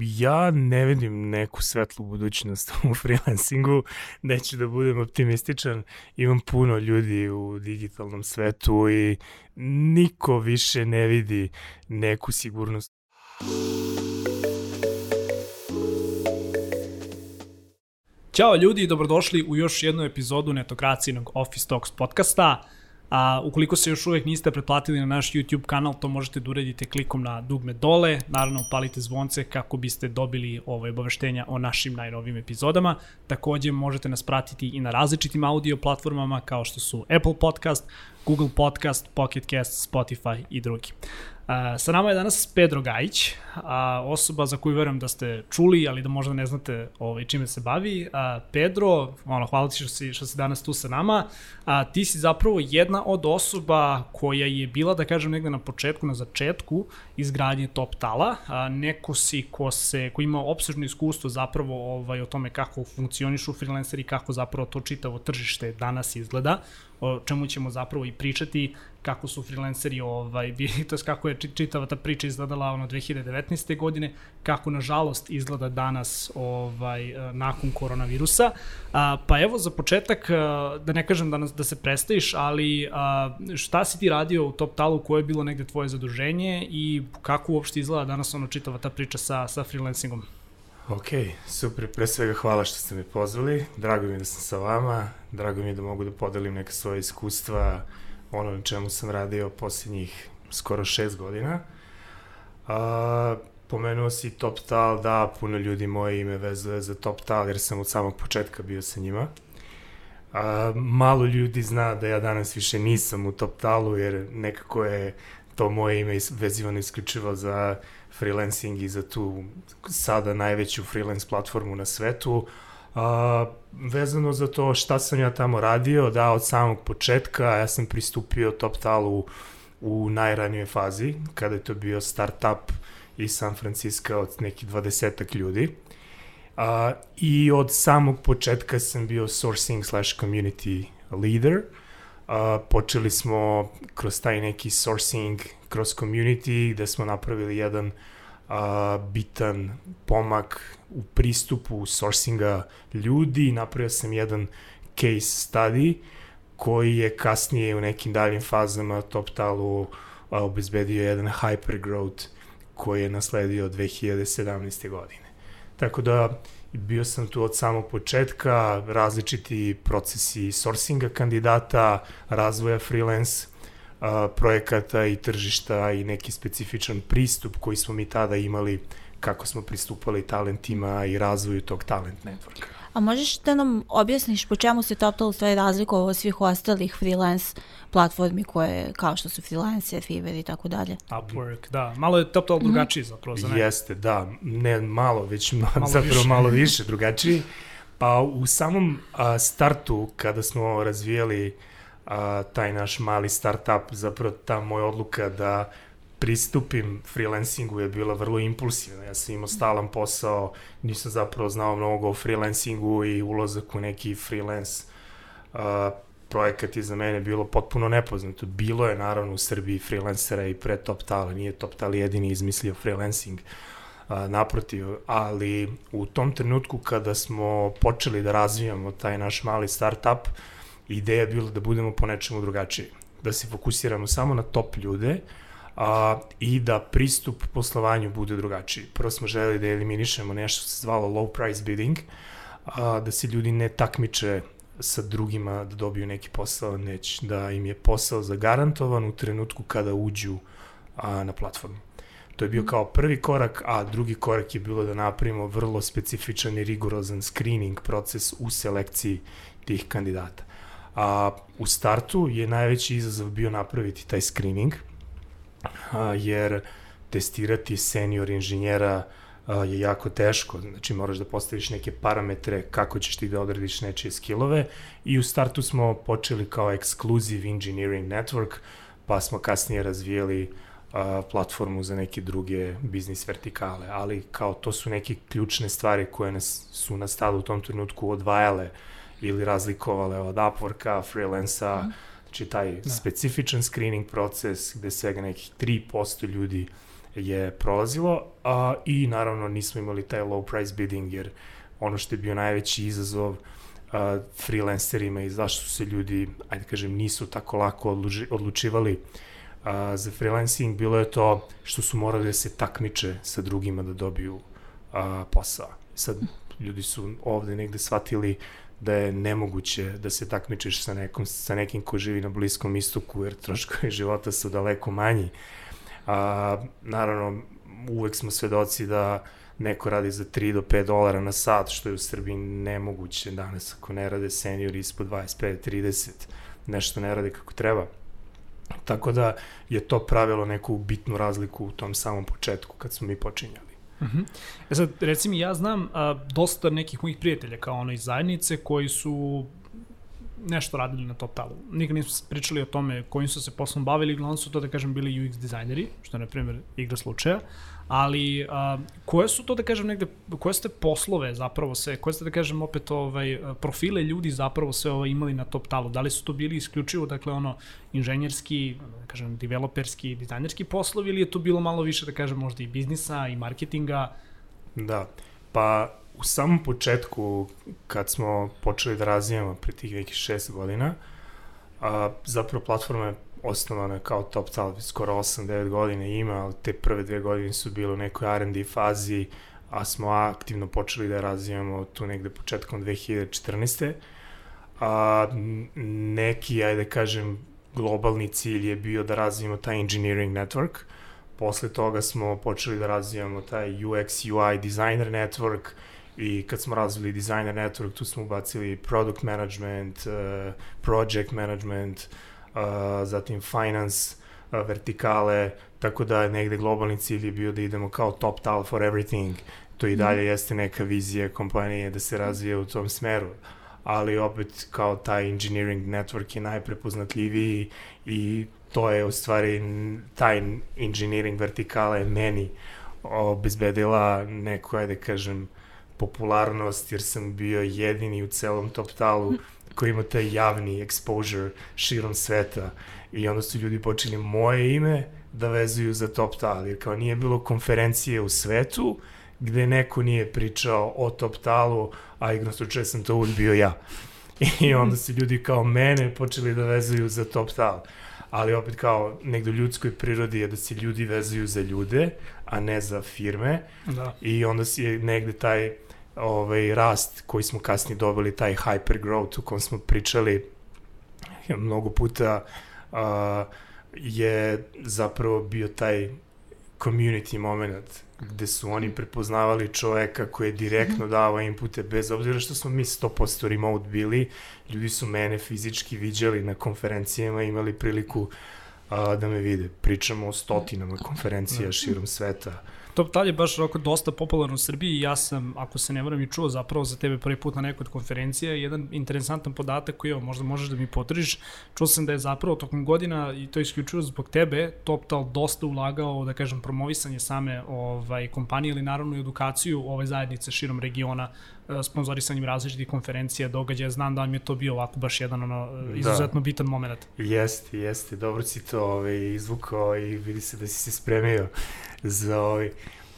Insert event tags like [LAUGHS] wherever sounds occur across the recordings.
ja ne vidim neku svetlu budućnost u freelancingu, neću da budem optimističan, imam puno ljudi u digitalnom svetu i niko više ne vidi neku sigurnost. Ćao ljudi i dobrodošli u još jednu epizodu netokracijnog Office Talks podcasta. A ukoliko se još uvek niste pretplatili na naš YouTube kanal, to možete da uradite klikom na dugme dole, naravno upalite zvonce kako biste dobili ove obaveštenja o našim najnovim epizodama. Takođe možete nas pratiti i na različitim audio platformama kao što su Apple Podcast, Google Podcast, Pocket Cast, Spotify i drugi. Uh, sa nama je danas Pedro Gajić, a, osoba za koju verujem da ste čuli, ali da možda ne znate ovaj, čime se bavi. A, Pedro, ono, hvala ti što si, što si danas tu sa nama. A, ti si zapravo jedna od osoba koja je bila, da kažem, negde na početku, na začetku izgradnje Top Tala. A, neko si ko, se, ko ima opsežno iskustvo zapravo ovaj, o tome kako funkcionišu freelanceri, kako zapravo to čitavo tržište danas izgleda o čemu ćemo zapravo i pričati kako su freelanceri ovaj bili [LAUGHS] to kako je čitava ta priča izgledala ono 2019. godine kako nažalost izgleda danas ovaj nakon koronavirusa a, pa evo za početak da ne kažem da nas da se predstaviš ali a, šta si ti radio u Top Talu koje je bilo negde tvoje zaduženje i kako uopšte izgleda danas ono čitava ta priča sa sa freelancingom Ok, super. Pre svega hvala što ste me pozvali. Drago mi je da sam sa vama. Drago mi je da mogu da podelim neke svoje iskustva, ono na čemu sam radio posljednjih skoro šest godina. A, pomenuo si Top Tal, da, puno ljudi moje ime vezuje za Top Tal, jer sam od samog početka bio sa njima. A, malo ljudi zna da ja danas više nisam u Top Talu, jer nekako je to moje ime vezivano isključivo za freelancing i za tu sada najveću freelance platformu na svetu. A, vezano za to šta sam ja tamo radio, da, od samog početka ja sam pristupio TopTalu u najranijoj fazi, kada je to bio startup iz San Francisco od nekih dvadesetak ljudi. A, I od samog početka sam bio sourcing slash community leader. A, počeli smo kroz taj neki sourcing kroz community gde smo napravili jedan a, bitan pomak u pristupu sourcinga ljudi. Napravio sam jedan case study koji je kasnije u nekim daljim fazama TopTalu obezbedio jedan hypergrowth koji je nasledio 2017. godine. Tako da bio sam tu od samog početka, različiti procesi sourcinga kandidata, razvoja freelance a, projekata i tržišta i neki specifičan pristup koji smo mi tada imali kako smo pristupali talentima i razvoju tog talent networka. A možeš da nam objasniš po čemu se TopTal stvari razlikovao od svih ostalih freelance platformi koje, kao što su Freelancer, Fiverr i tako dalje? Upwork, da. Malo je TopTal mm -hmm. drugačiji zapravo za ne. Jeste, da. Ne malo, već malo zapravo više. malo [LAUGHS] više drugačiji. Pa u samom a, startu, kada smo razvijali a, taj naš mali startup, zapravo ta moja odluka da pristupim freelancingu je bila vrlo impulsivna. Ja sam imao stalan posao, nisam zapravo znao mnogo o freelancingu i ulazak u neki freelance uh, projekat je za mene bilo potpuno nepoznato. Bilo je naravno u Srbiji freelancera i pre TopTala, nije TopTal jedini izmislio freelancing uh, naprotiv, ali u tom trenutku kada smo počeli da razvijamo taj naš mali startup, ideja je bila da budemo po nečemu drugačiji, da se fokusiramo samo na top ljude, a, i da pristup poslovanju bude drugačiji. Prvo smo želeli da eliminišemo nešto što se zvalo low price bidding, a, da se ljudi ne takmiče sa drugima da dobiju neki posao, neć da im je posao zagarantovan u trenutku kada uđu a, na platformu. To je bio kao prvi korak, a drugi korak je bilo da napravimo vrlo specifičan i rigorozan screening proces u selekciji tih kandidata. A, u startu je najveći izazov bio napraviti taj screening, a, jer testirati senior inženjera a, je jako teško, znači moraš da postaviš neke parametre kako ćeš ti da odradiš nečije skillove. I u startu smo počeli kao exclusive engineering network, pa smo kasnije razvijeli a, platformu za neke druge biznis vertikale, ali kao to su neke ključne stvari koje nas su nas tada u tom trenutku odvajale ili razlikovale od Upworka, freelansa, mm Znači taj da. specifičan screening proces gde svega nekih 3% ljudi je prolazilo a, i naravno nismo imali taj low price bidding jer ono što je bio najveći izazov a, freelancerima i zašto su se ljudi, ajde kažem, nisu tako lako odluči, odlučivali a, za freelancing, bilo je to što su morali da se takmiče sa drugima da dobiju a, posao. Sad, ljudi su ovde negde shvatili da je nemoguće da se takmičiš sa, nekom, sa nekim ko živi na Bliskom istoku, jer troškovi [LAUGHS] života su daleko manji. A, naravno, uvek smo svedoci da neko radi za 3 do 5 dolara na sat, što je u Srbiji nemoguće danas ako ne rade seniori ispod 25, 30, nešto ne rade kako treba. Tako da je to pravilo neku bitnu razliku u tom samom početku kad smo mi počinjali. -huh. E sad, reci mi, ja znam a, dosta nekih mojih prijatelja kao ono iz zajednice koji su nešto radili na Totalu. Nikad nismo pričali o tome kojim su se poslom bavili, glavno su to da kažem bili UX dizajneri, što je na primjer igra slučaja, ali a, koje su to da kažem negde, koje ste poslove zapravo sve, koje ste da kažem opet ovaj, profile ljudi zapravo sve ovaj, imali na top talu, da li su to bili isključivo dakle ono inženjerski, da kažem developerski, dizajnerski poslovi ili je to bilo malo više da kažem možda i biznisa i marketinga? Da, pa u samom početku kad smo počeli da razvijamo pre tih nekih šest godina, a, zapravo platforma je osnovana kao Top Talent, skoro 8-9 godina ima, ali te prve dve godine su bile u nekoj R&D fazi, a smo aktivno počeli da razvijamo tu negde početkom 2014. A, neki, ajde da kažem, globalni cilj je bio da razvijemo taj engineering network. Posle toga smo počeli da razvijamo taj UX, UI designer network i kad smo razvili designer network, tu smo ubacili product management, uh, project management, uh, zatim finance vertikale, tako da negde globalni cilj je bio da idemo kao top tal for everything. To i dalje mm. jeste neka vizija kompanije da se razvije u tom smeru ali opet kao taj engineering network je najprepoznatljiviji i to je u stvari taj engineering vertikala je meni obezbedila neko, ajde kažem, popularnost jer sam bio jedini u celom top talu koji ima taj javni exposure širom sveta i onda su ljudi počeli moje ime da vezuju za Top Tal, jer kao nije bilo konferencije u svetu gde neko nije pričao o Top Talu, a igno slučaj sam to uvijek bio ja. [LAUGHS] I onda su ljudi kao mene počeli da vezuju za Top Tal. Ali opet kao negde u ljudskoj prirodi je da se ljudi vezuju za ljude, a ne za firme. Da. I onda si je negde taj ovaj, rast koji smo kasnije dobili, taj hyper growth u kom smo pričali mnogo puta, uh, je zapravo bio taj community moment gde su oni prepoznavali čoveka koji je direktno mhm. davao inpute bez obzira što smo mi 100% remote bili, ljudi su mene fizički viđali na konferencijama, imali priliku a, da me vide. Pričamo o stotinama konferencija da. širom sveta. Top Tal je baš oko dosta popularno u Srbiji i ja sam, ako se ne varam, i čuo zapravo za tebe prvi put na nekoj od konferencija. Jedan interesantan podatak koji evo, možda možeš da mi potržiš. Čuo sam da je zapravo tokom godina, i to isključivo zbog tebe, Top Tal dosta ulagao, da kažem, promovisanje same ovaj, kompanije ili naravno i edukaciju ove zajednice širom regiona e, sponzorisanjem različitih konferencija, događaja. Znam da vam je to bio ovako baš jedan ono, da. izuzetno da. bitan moment. Jeste, jeste. Dobro si to ovaj, izvukao i vidi se da si se spremio za ovaj...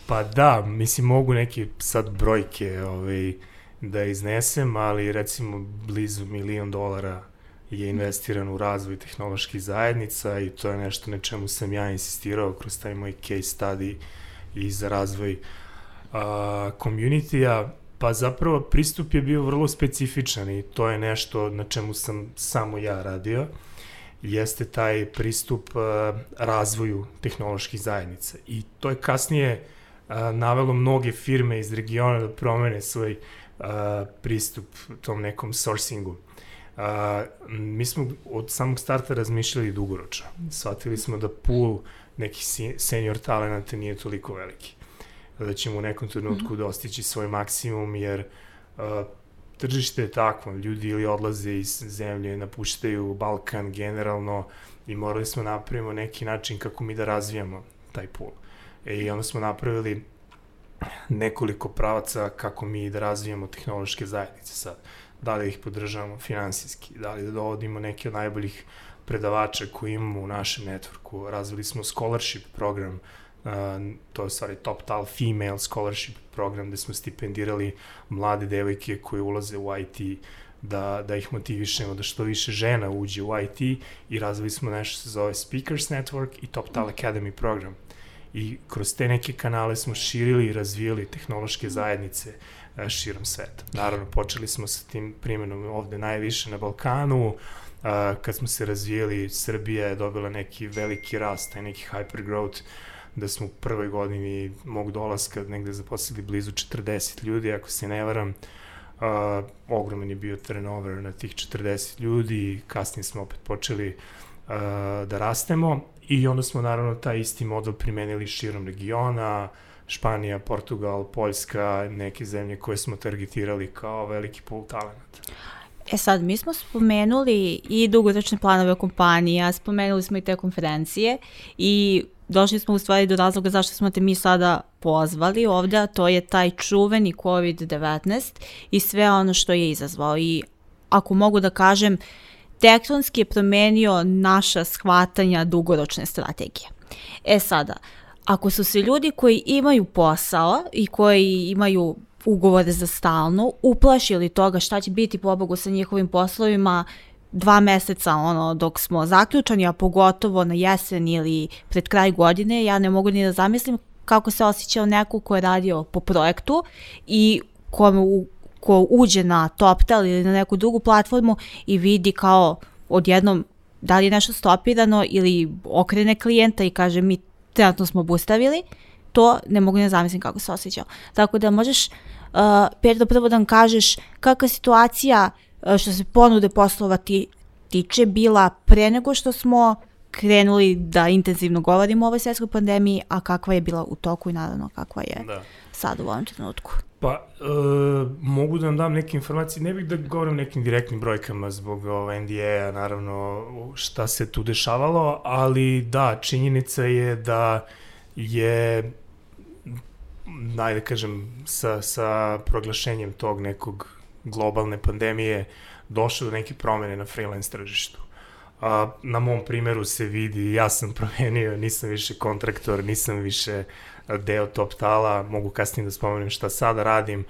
Pa da, mislim, mogu neke sad brojke ovaj, da iznesem, ali recimo blizu milion dolara je investiran u razvoj tehnoloških zajednica i to je nešto na čemu sam ja insistirao kroz taj moj case study i za razvoj a, community-a, pa zapravo pristup je bio vrlo specifičan i to je nešto na čemu sam samo ja radio. Jeste taj pristup uh, razvoju tehnoloških zajednica. I to je kasnije uh, navelo mnoge firme iz regiona da promene svoj uh, pristup tom nekom sourcingu. Uh, mi smo od samog starta razmišljali dugoročno. Shvatili smo da pool nekih senior talenata nije toliko veliki. Da ćemo u nekom trenutku -hmm. dostići svoj maksimum, jer uh, tržište je takvo, ljudi ili odlaze iz zemlje, napuštaju Balkan generalno i morali smo napravimo neki način kako mi da razvijamo taj pool. E, I onda smo napravili nekoliko pravaca kako mi da razvijamo tehnološke zajednice sad. Da li ih podržavamo finansijski, da li da dovodimo neke od najboljih predavača koji imamo u našem networku. Razvili smo scholarship program uh, to je stvari Top Tal Female Scholarship program gde smo stipendirali mlade devojke koje ulaze u IT da, da ih motivišemo da što više žena uđe u IT i razvili smo nešto se zove Speakers Network i Top Tal Academy program. I kroz te neke kanale smo širili i razvijali tehnološke zajednice uh, širom sveta. Naravno, počeli smo sa tim primjenom ovde najviše na Balkanu, a, kad smo se razvijeli, Srbija je dobila neki veliki rast, taj neki hyper growth, da smo u prvoj godini mog dolaska negde zaposlili blizu 40 ljudi, ako se ne varam, Uh, ogroman je bio turnover na tih 40 ljudi, kasnije smo opet počeli uh, da rastemo i onda smo naravno taj isti model primenili širom regiona, Španija, Portugal, Poljska, neke zemlje koje smo targetirali kao veliki pool talent. E sad, mi smo spomenuli i dugoročne planove kompanija, spomenuli smo i te konferencije i došli smo u stvari do razloga zašto smo te mi sada pozvali ovde, a to je taj čuveni COVID-19 i sve ono što je izazvao. I ako mogu da kažem, tektonski je promenio naša shvatanja dugoročne strategije. E sada, ako su se ljudi koji imaju posao i koji imaju ugovore za stalno, uplašili toga šta će biti pobogu sa njihovim poslovima dva meseca ono dok smo zaključani, a pogotovo na jesen ili pred kraj godine, ja ne mogu ni da zamislim kako se osjećao neko ko je radio po projektu i kome u, ko uđe na TopTel ili na neku drugu platformu i vidi kao odjednom da li je nešto stopirano ili okrene klijenta i kaže mi trenutno smo obustavili, to ne mogu ne zamislim kako se osjećao. Tako da možeš, uh, Pedro, prvo da nam kažeš kakva situacija uh, što se ponude poslova ti, tiče bila pre nego što smo krenuli da intenzivno govorimo o ovoj svetskoj pandemiji, a kakva je bila u toku i naravno kakva je da. sad u ovom trenutku. Pa, e, mogu da vam dam neke informacije, ne bih da govorim nekim direktnim brojkama zbog ovaj, NDA-a, naravno šta se tu dešavalo, ali da, činjenica je da je najde kažem, sa, sa proglašenjem tog nekog globalne pandemije došlo do neke promene na freelance tržištu. A, na mom primeru se vidi, ja sam [LAUGHS] promenio, nisam više kontraktor, nisam više deo top tala, mogu kasnije da spomenem šta sada radim,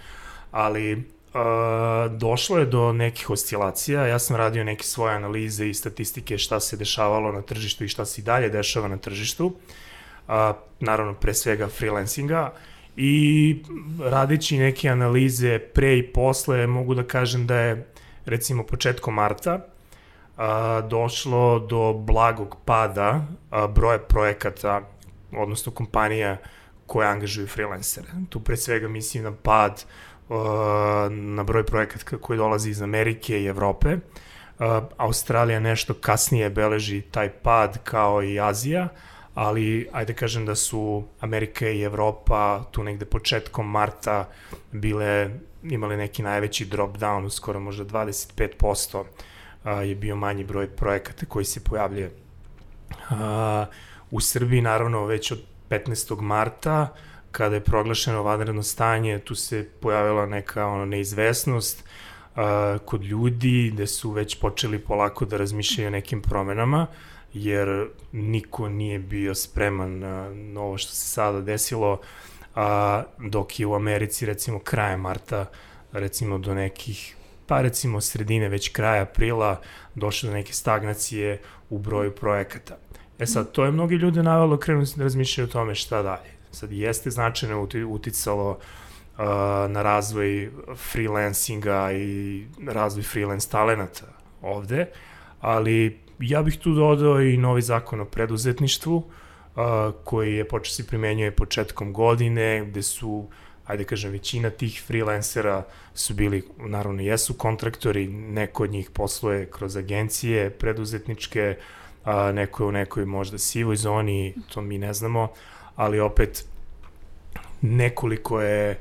ali uh, došlo je do nekih oscilacija, ja sam radio neke svoje analize i statistike šta se dešavalo na tržištu i šta se i dalje dešava na tržištu, uh, naravno pre svega freelancinga, i radeći neke analize pre i posle mogu da kažem da je recimo početkom marta a, došlo do blagog pada a, broja projekata, odnosno kompanija koje angažuju freelancere. Tu pre svega mislim na pad a, na broj projekata koji dolazi iz Amerike i Evrope. A, Australija nešto kasnije beleži taj pad kao i Azija, ali ajde kažem da su Amerika i Evropa tu negde početkom marta bile imali neki najveći drop down, skoro možda 25% a, je bio manji broj projekata koji se pojavljuje. U Srbiji naravno već od 15. marta kada je proglašeno vanredno stanje, tu se pojavila neka ono, neizvesnost kod ljudi gde su već počeli polako da razmišljaju o nekim promenama, jer niko nije bio spreman na, ovo što se sada desilo, a, dok je u Americi recimo krajem marta recimo do nekih pa recimo sredine već kraja aprila došlo do neke stagnacije u broju projekata. E sad, to je mnogi ljude navalo krenu da razmišljaju o tome šta dalje. Sad, jeste značajno uticalo uh, na razvoj freelancinga i razvoj freelance talenata ovde, ali ja bih tu dodao i novi zakon o preduzetništvu, uh, koji je počeo se primenjuje početkom godine, gde su ajde kažem, većina tih freelancera su bili, naravno jesu kontraktori, neko od njih posluje kroz agencije preduzetničke, a, neko je u nekoj možda sivoj zoni, to mi ne znamo, ali opet nekoliko je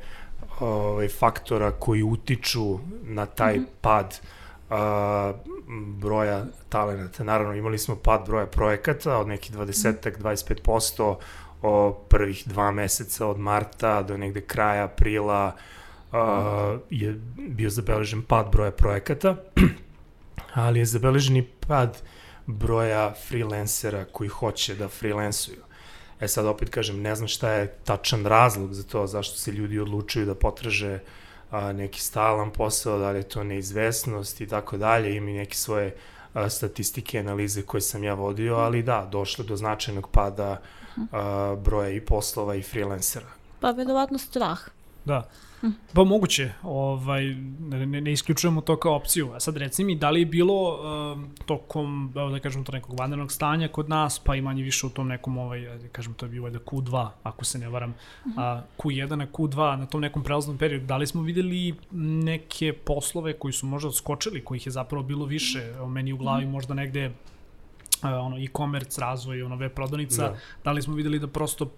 ovaj, faktora koji utiču na taj mm -hmm. pad a, broja talenata. Naravno, imali smo pad broja projekata od nekih 20-25%, o prvih dva meseca od marta do negde kraja aprila uh, je bio zabeležen pad broja projekata, [CLEARS THROAT] ali je zabeležen i pad broja freelancera koji hoće da freelansuju. E sad opet kažem, ne znam šta je tačan razlog za to, zašto se ljudi odlučuju da potraže a, neki stalan posao, da li je to neizvesnost i tako dalje, ima i neke svoje a, statistike, analize koje sam ja vodio, ali da, došlo do značajnog pada a, broja i poslova i freelancera. Pa verovatno strah. Da. Pa moguće, ovaj, ne, ne, isključujemo to kao opciju. A sad reci mi, da li je bilo um, tokom, evo da kažem, to nekog vanrednog stanja kod nas, pa i manje više u tom nekom, ovaj, da kažem, to je bio da Q2, ako se ne varam, a, Q1 na Q2, na tom nekom prelaznom periodu, da li smo videli neke poslove koji su možda odskočili, kojih je zapravo bilo više, meni u glavi možda negde uh, ono e-commerce razvoj, ono web prodavnica, da. da li smo videli da prosto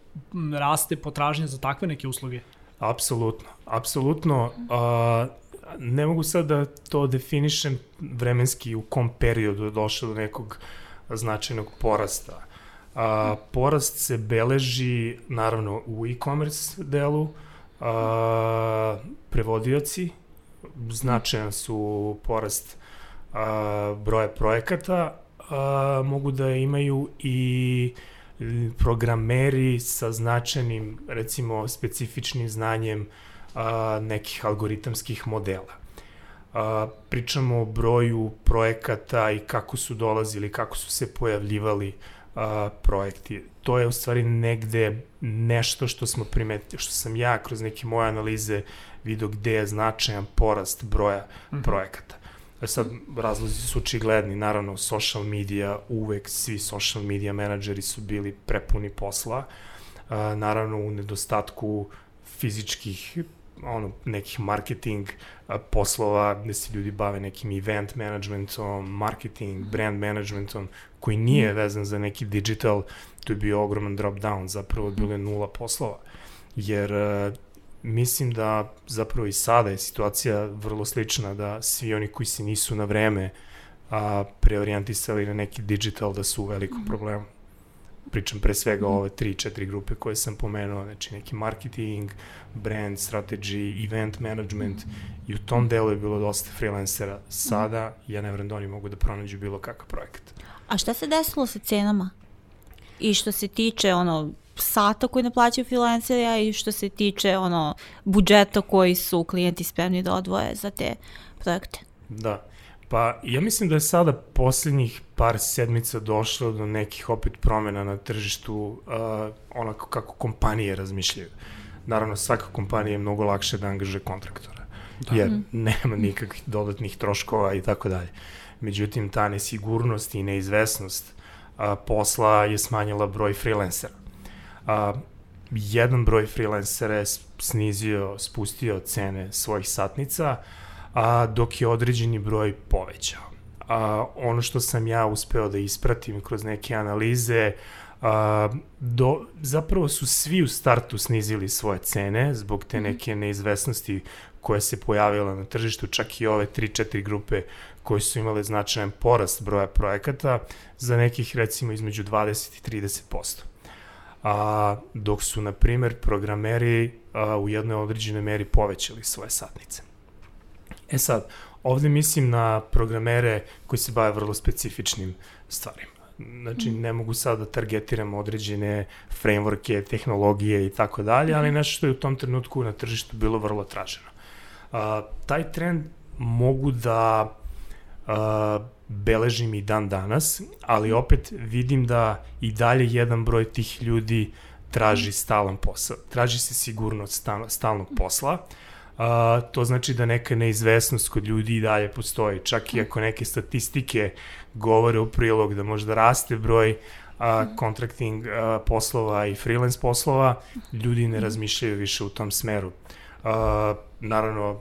raste potražnja za takve neke usluge? Apsolutno, apsolutno. Uh, ne mogu sad da to definišem vremenski u kom periodu je došlo do nekog značajnog porasta. Uh, porast se beleži naravno u e-commerce delu, uh, prevodioci, značajan su porast uh, broja projekata, uh, mogu da imaju i programeri sa značajnim, recimo, specifičnim znanjem a, nekih algoritamskih modela. A, pričamo o broju projekata i kako su dolazili, kako su se pojavljivali a, projekti. To je u stvari negde nešto što smo primetili, što sam ja kroz neke moje analize vidio gde je značajan porast broja mm -hmm. projekata. E sad, razlozi su očigledni, naravno, social media, uvek svi social media menadžeri su bili prepuni posla, a, naravno, u nedostatku fizičkih ono, nekih marketing a, poslova gde se ljudi bave nekim event managementom, marketing, brand managementom, koji nije mhm. vezan za neki digital, to je bio ogroman drop down, zapravo bilo je nula poslova. Jer a, mislim da zapravo i sada je situacija vrlo slična, da svi oni koji se nisu na vreme a, preorijentisali na neki digital da su u velikom mm -hmm. problemu. Pričam pre svega mm -hmm. ove tri, četiri grupe koje sam pomenuo, znači neki marketing, brand, strategy, event management mm -hmm. i u tom delu je bilo dosta freelancera. Sada mm -hmm. ja ne vrem da oni mogu da pronađu bilo kakav projekat. A šta se desilo sa cenama? I što se tiče ono sata koji naplaćaju freelancera i što se tiče ono budžeta koji su klijenti spremni da odvoje za te projekte. Da. Pa ja mislim da je sada poslednjih par sedmica došlo do nekih opet promena na tržištu uh, onako kako kompanije razmišljaju. Naravno, svaka kompanija je mnogo lakše da angaže kontraktora, da. jer mm. nema nikakvih dodatnih troškova i tako dalje. Međutim, ta nesigurnost i neizvesnost uh, posla je smanjila broj freelancera a, jedan broj freelancera je snizio, spustio cene svojih satnica, a, dok je određeni broj povećao. A, ono što sam ja uspeo da ispratim kroz neke analize, a, do, zapravo su svi u startu snizili svoje cene zbog te mhm. neke neizvesnosti koja se pojavila na tržištu, čak i ove 3-4 grupe koje su imale značajan porast broja projekata za nekih recimo između 20 i 30% a, dok su, na primer, programeri a, u jednoj određenoj meri povećali svoje satnice. E sad, ovde mislim na programere koji se bave vrlo specifičnim stvarima. Znači, mhm. ne mogu sad da targetiram određene frameworke, tehnologije i tako dalje, ali mhm. nešto što je u tom trenutku na tržištu bilo vrlo traženo. A, taj trend mogu da a, beležim i dan danas, ali opet vidim da i dalje jedan broj tih ljudi traži stalan posao. Traži se sigurnost stalnog posla. A, to znači da neka neizvesnost kod ljudi i dalje postoji. Čak i ako neke statistike govore u prilog da možda raste broj a, contracting a, poslova i freelance poslova, ljudi ne razmišljaju više u tom smeru. A, naravno,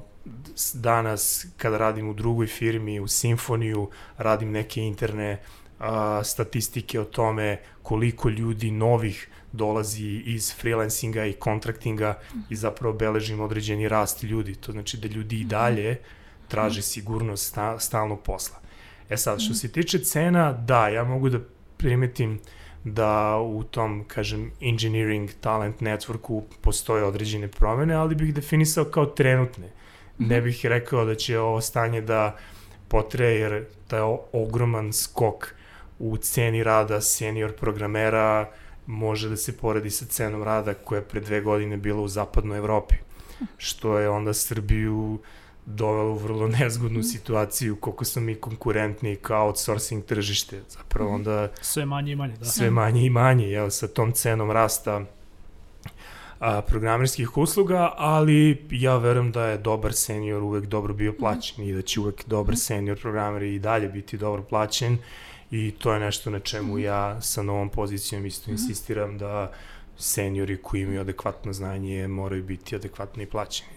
danas kada radim u drugoj firmi, u Simfoniju, radim neke interne a, statistike o tome koliko ljudi novih dolazi iz freelancinga i kontraktinga i zapravo beležim određeni rast ljudi. To znači da ljudi i dalje traže sigurnost sta, stalnog posla. E sad, što se tiče cena, da, ja mogu da primetim da u tom, kažem, engineering talent networku postoje određene promene, ali bih definisao kao trenutne ne bih rekao da će ovo stanje da potre, jer to je ogroman skok u ceni rada senior programera može da se poredi sa cenom rada koja je pre dve godine bila u zapadnoj Evropi, što je onda Srbiju dovelo u vrlo nezgodnu situaciju koliko smo mi konkurentni kao outsourcing tržište. Zapravo onda... Sve manje i manje, da. Sve manje i manje, jel, sa tom cenom rasta a, programerskih usluga, ali ja verujem da je dobar senior uvek dobro bio plaćen i da će uvek dobar senior programer i dalje biti dobro plaćen i to je nešto na čemu ja sa novom pozicijom isto insistiram da seniori koji imaju adekvatno znanje moraju biti adekvatno i plaćeni.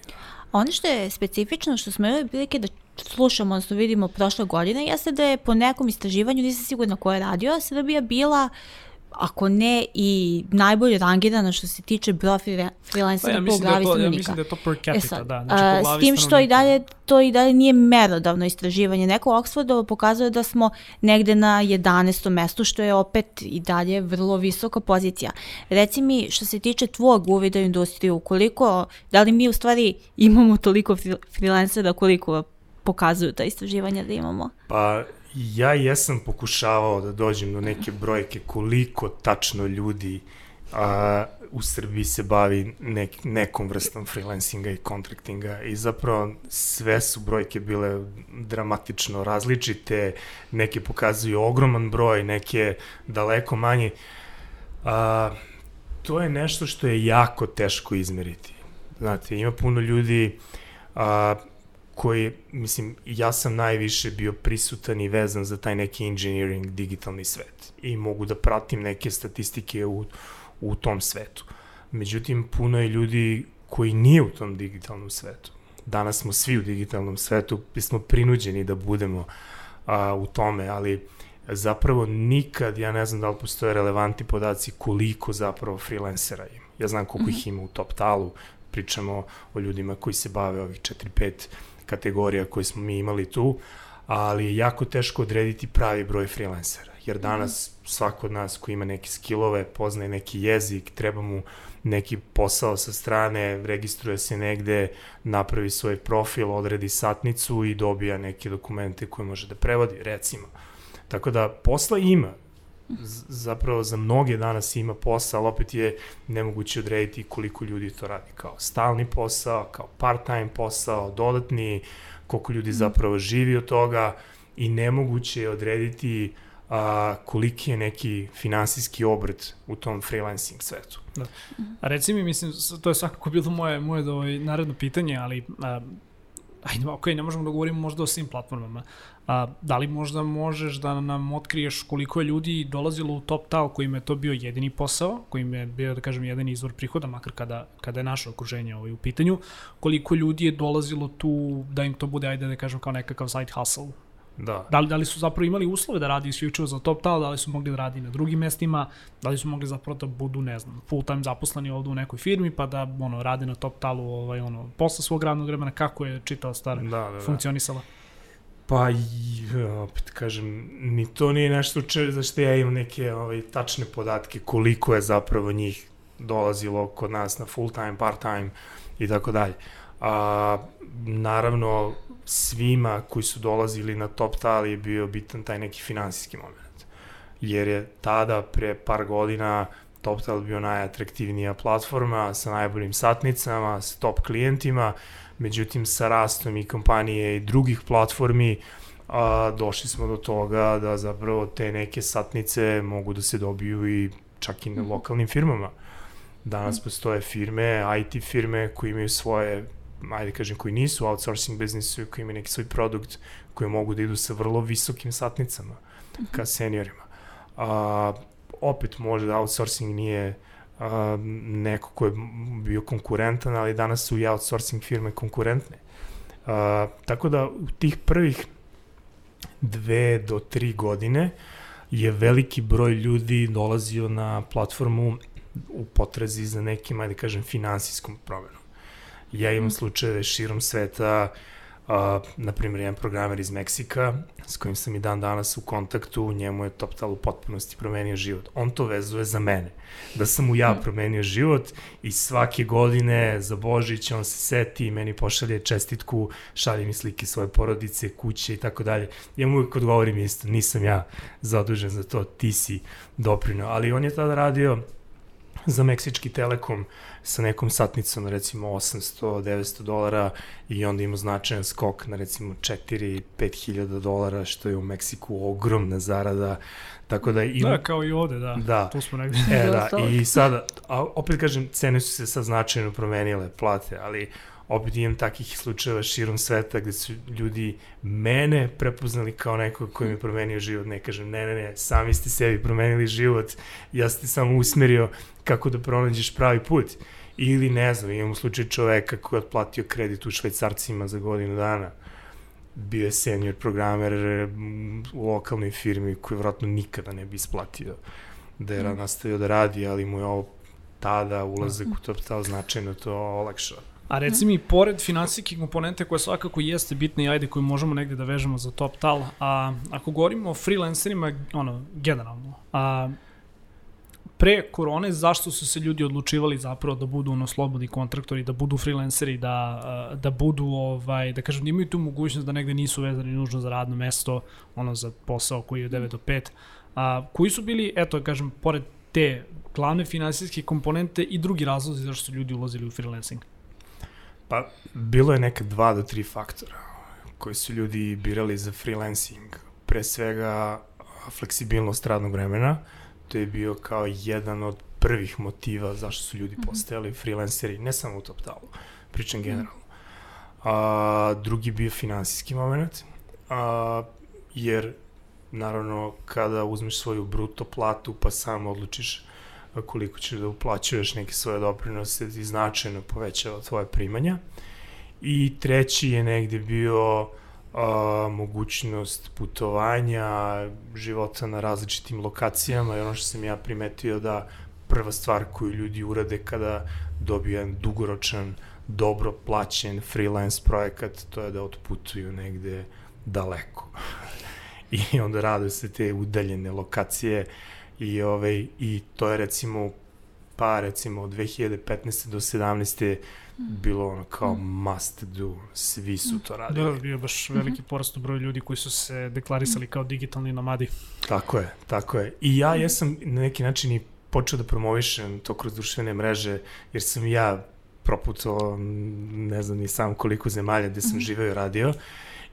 Ono što je specifično, što smo imali prilike da slušamo, odnosno vidimo prošle godine, jeste da je po nekom istraživanju, nisam sigurna ko je radio, Srbija bila ako ne i najbolje rangirana što se tiče broja freelancera pa ja, po glavi da stanovnika. Ja mislim da je to per capita, e sad, da. Znači, po glavi s tim što i dalje, to i dalje nije merodavno istraživanje. Neko Oxfordovo pokazuje da smo negde na 11. mestu, što je opet i dalje vrlo visoka pozicija. Reci mi, što se tiče tvog uvida u industriju, koliko, da li mi u stvari imamo toliko freelancera koliko pokazuju ta istraživanja da imamo? Pa ja jesam pokušavao da dođem do neke brojke koliko tačno ljudi a, u Srbiji se bavi nek, nekom vrstom freelancinga i kontraktinga i zapravo sve su brojke bile dramatično različite, neke pokazuju ogroman broj, neke daleko manje. A, to je nešto što je jako teško izmeriti. Znate, ima puno ljudi a, koji, mislim, ja sam najviše bio prisutan i vezan za taj neki engineering digitalni svet i mogu da pratim neke statistike u, u tom svetu. Međutim, puno je ljudi koji nije u tom digitalnom svetu. Danas smo svi u digitalnom svetu, smo prinuđeni da budemo a, u tome, ali zapravo nikad, ja ne znam da li postoje relevantni podaci koliko zapravo freelancera ima. Ja znam koliko mm -hmm. ih ima u top talu, pričamo o ljudima koji se bave ovih 4-5 kategorija koje smo mi imali tu, ali je jako teško odrediti pravi broj freelancera, jer danas svako od nas ko ima neke skillove, poznaje neki jezik, treba mu neki posao sa strane, registruje se negde, napravi svoj profil, odredi satnicu i dobija neke dokumente koje može da prevodi, recimo. Tako da posla ima, zapravo za mnoge danas ima posao, ali opet je nemoguće odrediti koliko ljudi to radi kao stalni posao, kao part-time posao, dodatni, koliko ljudi mhm. zapravo živi od toga i nemoguće je odrediti a, koliki je neki finansijski obrt u tom freelancing svetu. Da. A reci mi, mislim, to je svakako bilo moje, moje do, ovaj, naredno pitanje, ali a, ajde, ok, ne možemo da govorimo možda o svim platformama. A, da li možda možeš da nam otkriješ koliko je ljudi dolazilo u top tal kojima je to bio jedini posao, kojim je bio, da kažem, jedan izvor prihoda, makar kada, kada je naše okruženje ovaj u pitanju, koliko ljudi je dolazilo tu da im to bude, ajde da kažem, kao nekakav side hustle, Da. Da li, da li su zapravo imali uslove da radi isključivo za top tal, da li su mogli da radi na drugim mestima, da li su mogli zapravo da budu, ne znam, full time zaposleni ovde u nekoj firmi, pa da ono, rade na top talu ovaj, ono, posle svog radnog vremena, kako je čitala stara da, da, da. funkcionisala? Pa, opet kažem, ni to nije nešto če, za što ja imam neke ovaj, tačne podatke koliko je zapravo njih dolazilo kod nas na full time, part time i tako dalje. A, naravno, svima koji su dolazili na top tali je bio bitan taj neki finansijski moment. Jer je tada, pre par godina, TopTal bio najatraktivnija platforma sa najboljim satnicama, sa top klijentima, međutim sa rastom i kompanije i drugih platformi a, došli smo do toga da zapravo te neke satnice mogu da se dobiju i čak i na mhm. lokalnim firmama. Danas mhm. postoje firme, IT firme koji imaju svoje ajde kažem, koji nisu outsourcing biznisu, koji imaju neki svoj produkt koji mogu da idu sa vrlo visokim satnicama ka mhm. seniorima. A, opet možda outsourcing nije a, neko ko je bio konkurentan, ali danas su i outsourcing firme konkurentne. A, tako da u tih prvih dve do tri godine je veliki broj ljudi dolazio na platformu u potrazi za nekim, ajde kažem, finansijskom promenom. Ja imam slučajeve širom sveta, uh, na primjer, jedan programer iz Meksika, s kojim sam i dan danas u kontaktu, njemu je TopTal u potpunosti promenio život. On to vezuje za mene. Da sam mu ja promenio život i svake godine za Božić on se seti i meni pošalje čestitku, šalje mi slike svoje porodice, kuće i tako dalje. Ja mu uvijek odgovorim isto, nisam ja zadužen za to, ti si doprinao. Ali on je tada radio za Meksički telekom sa nekom satnicom recimo 800-900 dolara i onda ima značajan skok na recimo 4-5 hiljada dolara što je u Meksiku ogromna zarada tako da ima... Da, kao i ovde, da. Da. Tu smo negde. E, da, i sada, a opet kažem, cene su se sad značajno promenile, plate, ali opet imam takih slučajeva širom sveta gde su ljudi mene prepoznali kao nekog koji mi je promenio život. Ne kažem, ne, ne, ne, sami ste sebi promenili život, ja ste samo usmerio kako da pronađeš pravi put. Ili, ne znam, imamo slučaj čoveka koji je otplatio kredit u švajcarcima za godinu dana. Bio je senior programer u lokalnoj firmi koji vratno nikada ne bi isplatio da je mm. nastavio da radi, ali mu je ovo tada ulazak u top stao značajno to olakšao. A reci mi, pored finansijske komponente koja svakako jeste bitna i ajde koju možemo negde da vežemo za top tal, a ako govorimo o freelancerima, ono, generalno, a pre korone zašto su se ljudi odlučivali zapravo da budu ono slobodni kontraktori, da budu freelanceri, da, da budu, ovaj, da kažem, da imaju tu mogućnost da negde nisu vezani nužno za radno mesto, ono za posao koji je 9 do 5. A, koji su bili, eto, kažem, pored te glavne finansijske komponente i drugi razlozi zašto su ljudi ulazili u freelancing? Pa, bilo je neka dva do tri faktora koji su ljudi birali za freelancing. Pre svega, fleksibilnost radnog vremena, to je bio kao jedan od prvih motiva zašto su ljudi mhm. postajali freelanceri, ne samo u TopTalu, pričam mhm. generalno. A, drugi bio finansijski moment, a, jer naravno kada uzmeš svoju bruto platu pa sam odlučiš koliko ćeš da uplaćuješ neke svoje doprinose i značajno povećava tvoje primanja. I treći je negde bio a, mogućnost putovanja, života na različitim lokacijama i ono što sam ja primetio da prva stvar koju ljudi urade kada dobiju jedan dugoročan, dobro plaćen freelance projekat, to je da otputuju negde daleko. [LAUGHS] I onda rade se te udaljene lokacije i, ovaj, i to je recimo pa recimo od 2015. do 17. bilo ono kao must do, svi su to radili. Da, bio baš veliki porast u broju ljudi koji su se deklarisali kao digitalni nomadi. Tako je, tako je. I ja jesam na neki način i počeo da promovišem to kroz društvene mreže, jer sam ja proputovao ne znam ni sam koliko zemalja gde sam mm živeo i radio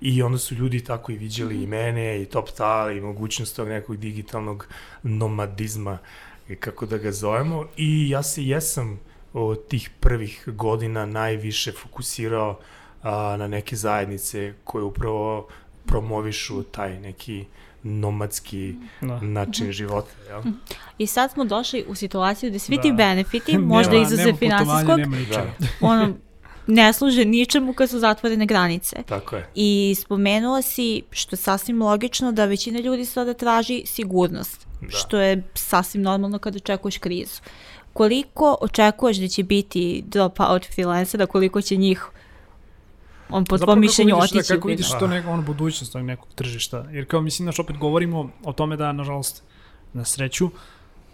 i onda su ljudi tako i viđali mm -hmm. i mene i Top Tal i mogućnost tog nekog digitalnog nomadizma kako da ga zovemo i ja se jesam od tih prvih godina najviše fokusirao a, na neke zajednice koje upravo promovišu taj neki nomadski da. način mhm. života. Jel? I sad smo došli u situaciju gde svi da. ti benefiti, [LAUGHS] možda izuze finansijskog, da. ono, ne služe ničemu kad su zatvorene granice. Tako je. I spomenula si, što je sasvim logično, da većina ljudi sada traži sigurnost, da. što je sasvim normalno kad očekuješ krizu. Koliko očekuješ da će biti drop-out freelancera, koliko će njih on po tvojom mišljenju da, otići? Da, kako vidiš to neko, ono, budućnost nekog tržišta? Jer kao mislim, znaš, opet govorimo o tome da, nažalost, na sreću,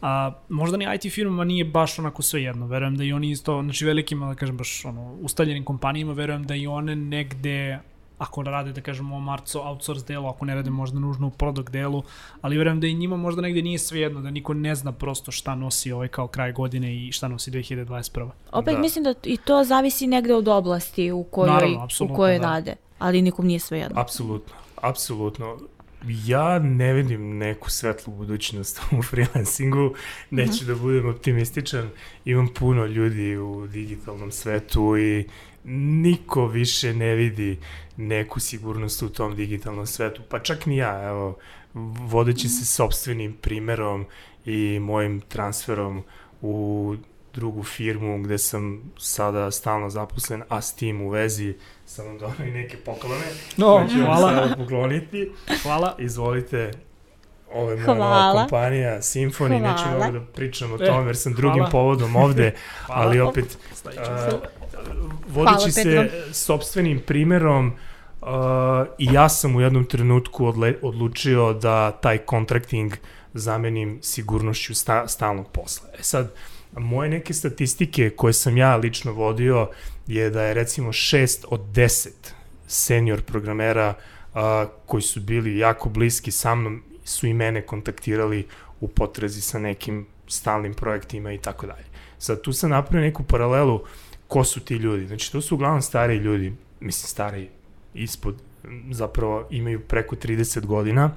A, možda ni IT firmama nije baš onako sve jedno. Verujem da i oni isto, znači velikim, da kažem baš ono, ustaljenim kompanijama, verujem da i one negde ako rade, da kažemo, marco outsource delu, ako ne rade možda nužno u product delu, ali verujem da i njima možda negde nije svejedno, da niko ne zna prosto šta nosi ovaj kao kraj godine i šta nosi 2021. Opet da. mislim da i to zavisi negde od oblasti u kojoj, Naravno, u kojoj da. rade, ali nikom nije svejedno. Apsolutno, apsolutno ja ne vidim neku svetlu budućnost u freelancingu, neću mhm. -huh. da budem optimističan, imam puno ljudi u digitalnom svetu i niko više ne vidi neku sigurnost u tom digitalnom svetu, pa čak ni ja, evo, vodeći se sobstvenim primerom i mojim transferom u drugu firmu gde sam sada stalno zaposlen, a s tim u vezi sam vam donao i neke poklone. No, hvala. Sada pokloniti. Hvala. Izvolite, ovo je moja nova kompanija, Symphony, neću mnogo da pričam o e, tome jer sam drugim hvala. povodom ovde, [LAUGHS] ali opet uh, vodeći se sobstvenim primerom uh, i ja sam u jednom trenutku odle, odlučio da taj contracting zamenim sigurnošću sta, stalnog posla. E sad, moje neke statistike koje sam ja lično vodio je da je recimo 6 od 10 senior programera a, koji su bili jako bliski sa mnom su i mene kontaktirali u potrezi sa nekim stalnim projektima i tako dalje. Sad tu sam napravio neku paralelu ko su ti ljudi. Znači to su uglavnom stari ljudi, mislim stari ispod, zapravo imaju preko 30 godina,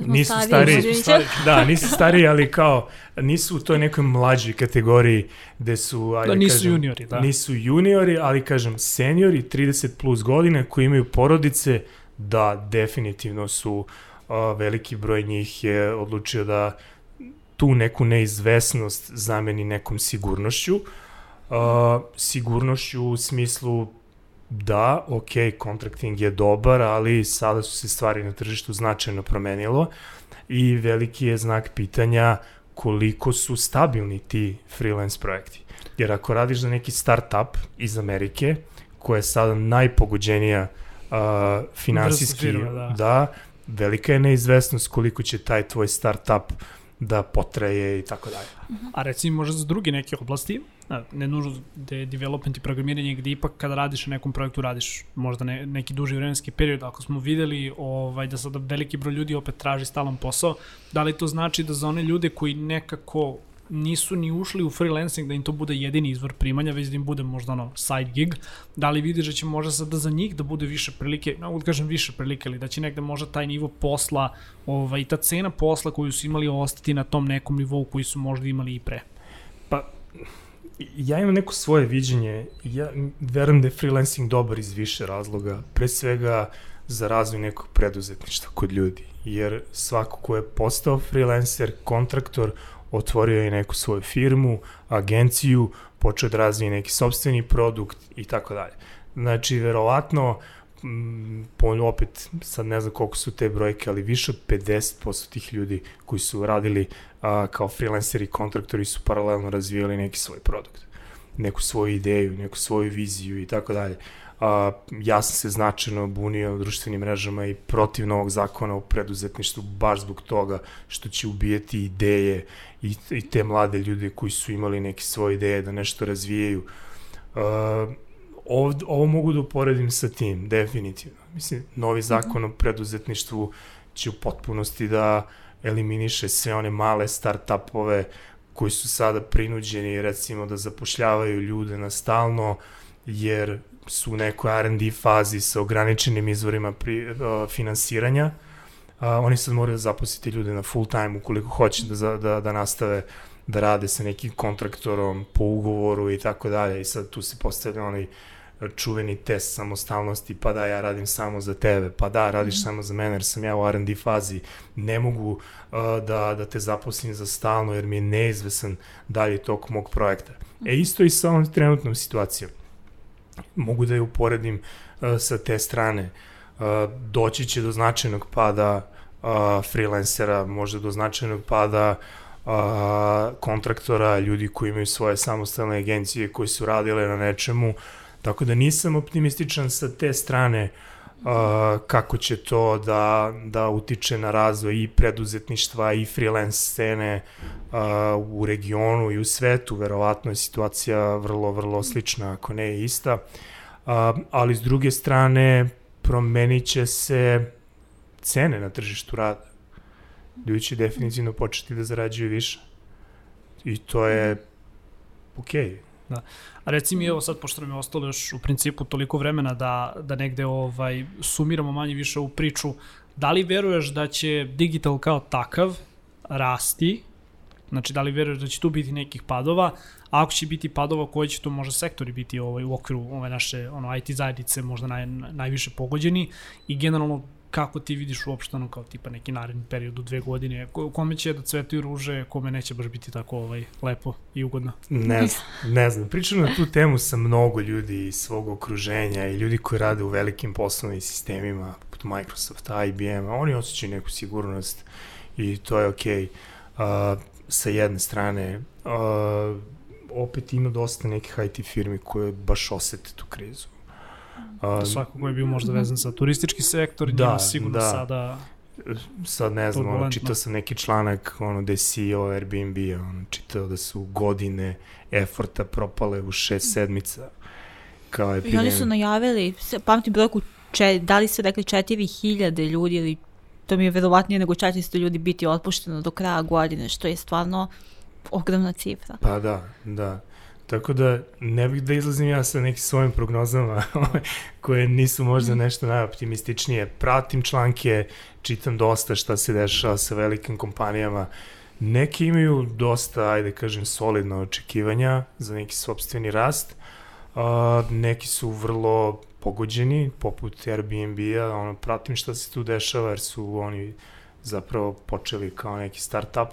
nisu stari, stari, da, nisu [LAUGHS] stari, ali kao, nisu u toj nekoj mlađoj kategoriji gde su, ajde, da, nisu kažem, juniori, da. Nisu juniori, ali kažem, seniori, 30 plus godine, koji imaju porodice, da, definitivno su, uh, veliki broj njih je odlučio da tu neku neizvesnost zameni nekom sigurnošću. Uh, sigurnošću u smislu da, ok, contracting je dobar, ali sada su se stvari na tržištu značajno promenilo i veliki je znak pitanja koliko su stabilni ti freelance projekti. Jer ako radiš za neki startup iz Amerike, koja je sada najpogođenija uh, finansijski, firma, da. da, velika je neizvesnost koliko će taj tvoj startup da potraje i tako dalje. A recimo možda za druge neke oblasti, ne nužno da je development i programiranje gde ipak kada radiš na nekom projektu radiš možda ne, neki duži vremenski period, ako smo videli ovaj, da sada veliki broj ljudi opet traži stalan posao, da li to znači da za one ljude koji nekako nisu ni ušli u freelancing da im to bude jedini izvor primanja, već da im bude možda ono side gig. Da li vidiš da će možda sada za njih da bude više prilike, ne da kažem više prilike, ali da će negde možda taj nivo posla ovaj, ta cena posla koju su imali ostati na tom nekom nivou koji su možda imali i pre? Pa, ja imam neko svoje viđenje. Ja verujem da je freelancing dobar iz više razloga. Pre svega za razvoj nekog preduzetništva kod ljudi. Jer svako ko je postao freelancer, kontraktor, otvorio je neku svoju firmu, agenciju, počeo da razvije neki sobstveni produkt i tako dalje. Znači, verovatno, po, opet, sad ne znam koliko su te brojke, ali više od 50% tih ljudi koji su radili a, kao freelanceri i kontraktori su paralelno razvijali neki svoj produkt, neku svoju ideju, neku svoju viziju i tako dalje a, ja sam se značajno bunio društvenim mrežama i protiv novog zakona o preduzetništvu baš zbog toga što će ubijeti ideje i, i te mlade ljude koji su imali neke svoje ideje da nešto razvijaju. A, ovd, ovo mogu da uporedim sa tim, definitivno. Mislim, novi zakon o preduzetništvu će u potpunosti da eliminiše sve one male start-upove koji su sada prinuđeni recimo da zapošljavaju ljude na stalno, jer su u nekoj R&D fazi sa ograničenim izvorima pri, uh, finansiranja. Uh, oni sad moraju da zaposliti ljude na full time ukoliko hoće da, da, da nastave da rade sa nekim kontraktorom po ugovoru i tako dalje i sad tu se postavlja onaj čuveni test samostalnosti, pa da, ja radim samo za tebe, pa da, radiš mm. samo za mene, jer sam ja u R&D fazi, ne mogu uh, da, da te zaposlim za stalno, jer mi je neizvesan dalje tok mog projekta. E, isto i sa ovom trenutnom situacijom mogu da je uporedim uh, sa te strane. Uh, doći će do značajnog pada uh, freelancera, možda do značajnog pada uh, kontraktora, ljudi koji imaju svoje samostalne agencije koji su radile na nečemu, tako da nisam optimističan sa te strane uh, kako će to da, da utiče na razvoj i preduzetništva i freelance scene uh, u regionu i u svetu, verovatno je situacija vrlo, vrlo slična, ako ne ista, uh, ali s druge strane promenit će se cene na tržištu rada. Ljudi će definitivno početi da zarađuju više. I to je okej. Okay. Da. A reci mi, evo sad, pošto nam je ostalo još u principu toliko vremena da, da negde ovaj, sumiramo manje više u priču, da li veruješ da će digital kao takav rasti, znači da li veruješ da će tu biti nekih padova, a ako će biti padova, koji će to možda sektori biti ovaj, u okviru ove naše ono, IT zajednice možda naj, najviše pogođeni? I generalno kako ti vidiš uopšte ono kao tipa neki naredni period u dve godine, ko, kome će da cvetaju ruže, kome neće baš biti tako ovaj, lepo i ugodno? Ne znam, ne znam. Pričam na tu temu sa mnogo ljudi iz svog okruženja i ljudi koji rade u velikim poslovnim sistemima, poput Microsofta, IBM, oni osjećaju neku sigurnost i to je okej. Okay. Uh, sa jedne strane, uh, opet ima dosta nekih IT firmi koje baš osete tu krizu A, Svako ko je bio možda vezan za turistički sektor, da, njima sigurno da. sada sad ne znam, ono, čitao sam neki članak ono, da je CEO Airbnb ono, čitao da su godine eforta propale u šest sedmica kao epidemija. I oni su najavili, pamtim brojku, če, da li su rekli 4000 ljudi ili to mi je verovatnije nego 400 ljudi biti otpušteno do kraja godine, što je stvarno ogromna cifra. Pa da, da. Tako da ne bih da izlazim ja sa nekim svojim prognozama [LAUGHS] koje nisu možda mhm. nešto najoptimističnije. Pratim članke, čitam dosta šta se dešava sa velikim kompanijama. Neki imaju dosta, ajde kažem, solidna očekivanja za neki sobstveni rast. A, neki su vrlo pogođeni, poput Airbnb-a, ono, pratim šta se tu dešava, jer su oni zapravo počeli kao neki start-up.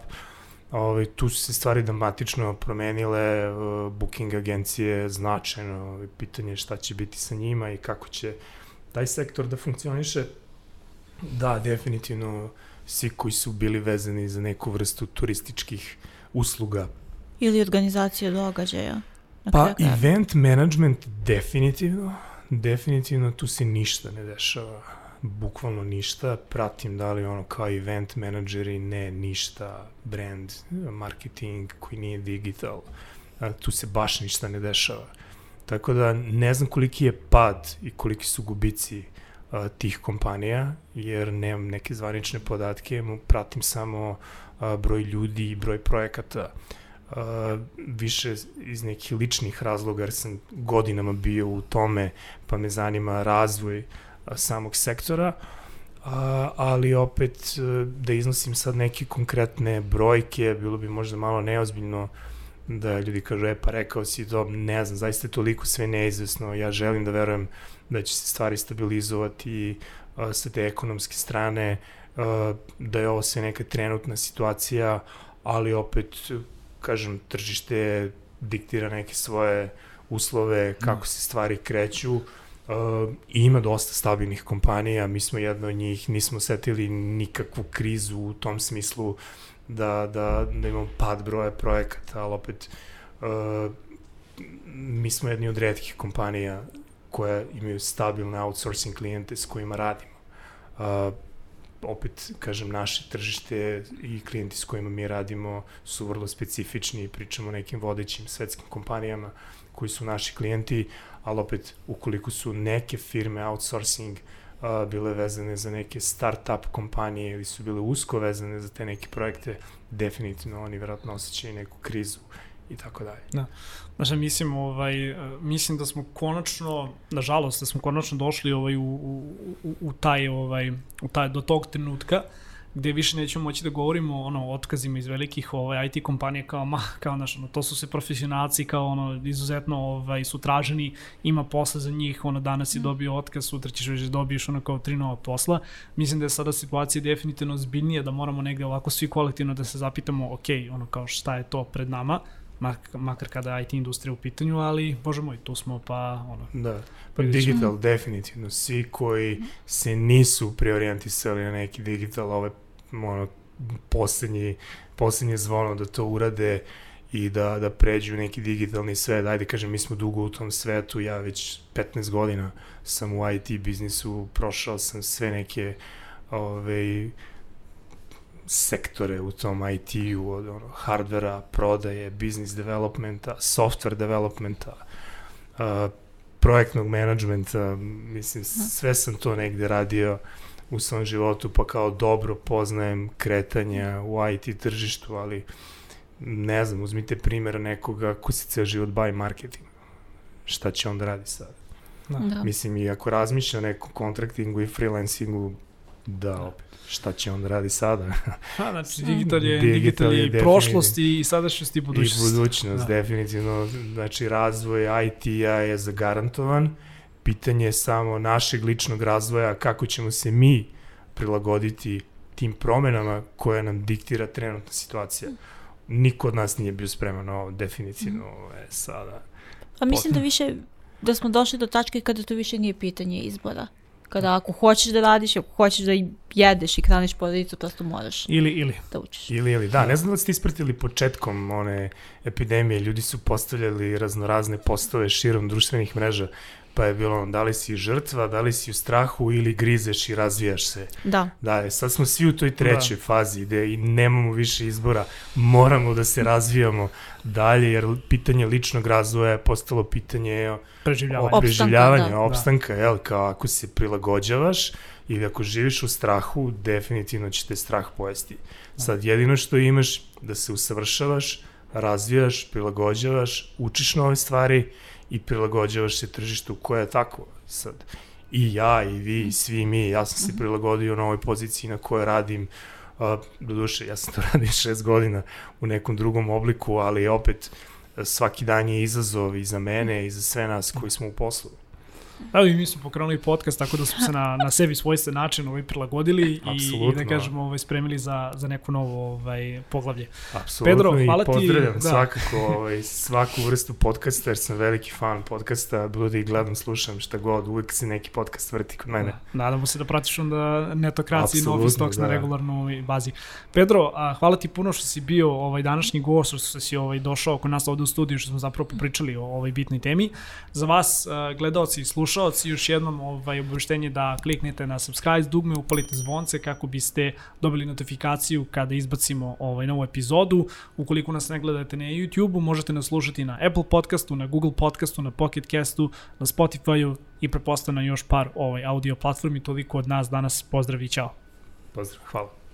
Ove, tu su se stvari dramatično promenile, uh, booking agencije značajno, pitanje šta će biti sa njima i kako će taj sektor da funkcioniše. Da, definitivno svi koji su bili vezani za neku vrstu turističkih usluga. Ili organizacija događaja. Pa event management definitivno, definitivno tu se ništa ne dešava bukvalno ništa, pratim da li ono kao event menadžeri, ne ništa, brand, marketing koji nije digital, tu se baš ništa ne dešava. Tako da ne znam koliki je pad i koliki su gubici a, tih kompanija, jer nemam neke zvanične podatke, pratim samo a, broj ljudi i broj projekata. A, više iz nekih ličnih razloga, jer sam godinama bio u tome, pa me zanima razvoj samog sektora, a, ali opet e, da iznosim sad neke konkretne brojke, bilo bi možda malo neozbiljno da ljudi kažu, e pa rekao si to, ne znam, zaista je toliko sve neizvesno, ja želim da verujem da će se stvari stabilizovati a, sa te ekonomske strane, a, da je ovo sve neka trenutna situacija, ali opet, kažem, tržište diktira neke svoje uslove, kako mm. se stvari kreću, Uh, ima dosta stabilnih kompanija, mi smo jedna od njih, nismo setili nikakvu krizu u tom smislu da, da, da imamo pad broja projekata, ali opet uh, mi smo jedni od redkih kompanija koja imaju stabilne outsourcing klijente s kojima radimo. Uh, opet, kažem, naše tržište i klijenti s kojima mi radimo su vrlo specifični pričamo o nekim vodećim svetskim kompanijama koji su naši klijenti, ali opet ukoliko su neke firme outsourcing uh, bile vezane za neke start-up kompanije ili su bile usko vezane za te neke projekte, definitivno oni verovatno osjećaju neku krizu i tako dalje. Da. Znači, mislim, ovaj, mislim da smo konačno, nažalost, da smo konačno došli ovaj, u, u, u taj, ovaj, u taj, do tog trenutka uh, gde više nećemo moći da govorimo ono, o otkazima iz velikih ovaj, IT kompanija kao, ma, [LAUGHS] kao naš, ono, to su se profesionalci kao ono, izuzetno ovaj, su traženi, ima posla za njih, ono, danas je mm. dobio otkaz, sutra ćeš već da dobiješ ono kao tri nova posla. Mislim da je sada situacija definitivno zbiljnija, da moramo negde ovako svi kolektivno da se zapitamo, ok, ono kao šta je to pred nama, mak, makar kada IT industrija u pitanju, ali, bože moj, tu smo pa, ono... Da, pa digital, definitivno, svi koji se nisu preorijentisali na neki digital, ove ono, poslednji, poslednje zvono da to urade i da, da pređu u neki digitalni svet. Ajde, kažem, mi smo dugo u tom svetu, ja već 15 godina sam u IT biznisu, prošao sam sve neke ove, sektore u tom IT-u, od ono, hardvera, prodaje, business developmenta, software developmenta, uh, projektnog menadžmenta, mislim, sve sam to negde radio uh, u svom životu, pa kao dobro poznajem kretanja u IT tržištu, ali ne znam, uzmite primjer nekoga ko se ceo život bavi marketing. Šta će on da radi sad? Da. da. Mislim, i ako razmišlja nekom kontraktingu i freelancingu, da, opet, šta će on da radi sada? Ha, znači, digital je, digital, digital je, je prošlost i sadašnjost i budućnost. I budućnost, da. definitivno. Znači, razvoj IT-a je zagarantovan pitanje je samo našeg ličnog razvoja, kako ćemo se mi prilagoditi tim promenama koje nam diktira trenutna situacija. Niko od nas nije bio spreman ovo, definitivno je sada. A mislim da više, da smo došli do tačke kada to više nije pitanje izbora. Kada ako hoćeš da radiš, ako hoćeš da jedeš i hraniš porodicu, prosto moraš ili, ili. da učiš. Ili, ili, da. Ne znam da ste ispratili početkom one epidemije, ljudi su postavljali raznorazne postove širom društvenih mreža pa je bilo da li si žrtva, da li si u strahu ili grizeš i razvijaš se. Da. Da, je, sad smo svi u toj trećoj da. fazi gde i nemamo više izbora, moramo da se razvijamo dalje, jer pitanje ličnog razvoja je postalo pitanje preživljavanja, preživljavanja opstanka, da. opstanka da. jel, kao ako se prilagođavaš ili ako živiš u strahu, definitivno će te strah pojesti. Da. Sad, jedino što imaš da se usavršavaš, razvijaš, prilagođavaš, učiš nove stvari i prilagođavaš se tržištu koje je tako sad. I ja, i vi, i svi mi, ja sam se prilagodio na ovoj poziciji na kojoj radim, a, doduše, ja sam to [LAUGHS] radio šest godina u nekom drugom obliku, ali opet svaki dan je izazov i za mene i za sve nas koji smo u poslu. Evo i mi smo pokrenuli podcast tako da smo se na, na sebi svojstven način ovaj, prilagodili i, i da kažemo ovaj, spremili za, za neku novo ovaj, poglavlje. Apsolutno Pedro, hvala i pozdravljam ti, da. svakako ovaj, svaku vrstu podcasta jer sam veliki fan podcasta, bude i gledam, slušam šta god, uvek se neki podcast vrti kod mene. Da, nadamo se da pratiš onda netokraciji i Novi Stocks da. na regularnoj bazi. Pedro, a, hvala ti puno što si bio ovaj današnji gost, što si ovaj, došao kod nas ovde u studiju, što smo zapravo popričali o ovoj bitnoj temi. Za vas, gledalci i slušalci, još jednom ovaj, obaveštenje da kliknete na subscribe dugme, upalite zvonce kako biste dobili notifikaciju kada izbacimo ovaj, novu epizodu. Ukoliko nas ne gledate na YouTube-u, možete nas slušati na Apple podcastu, na Google podcastu, na Pocket castu, na Spotify-u i prepostavljam još par ovaj, audio platformi. Toliko od nas danas. Pozdrav i čao. Pozdrav, hvala.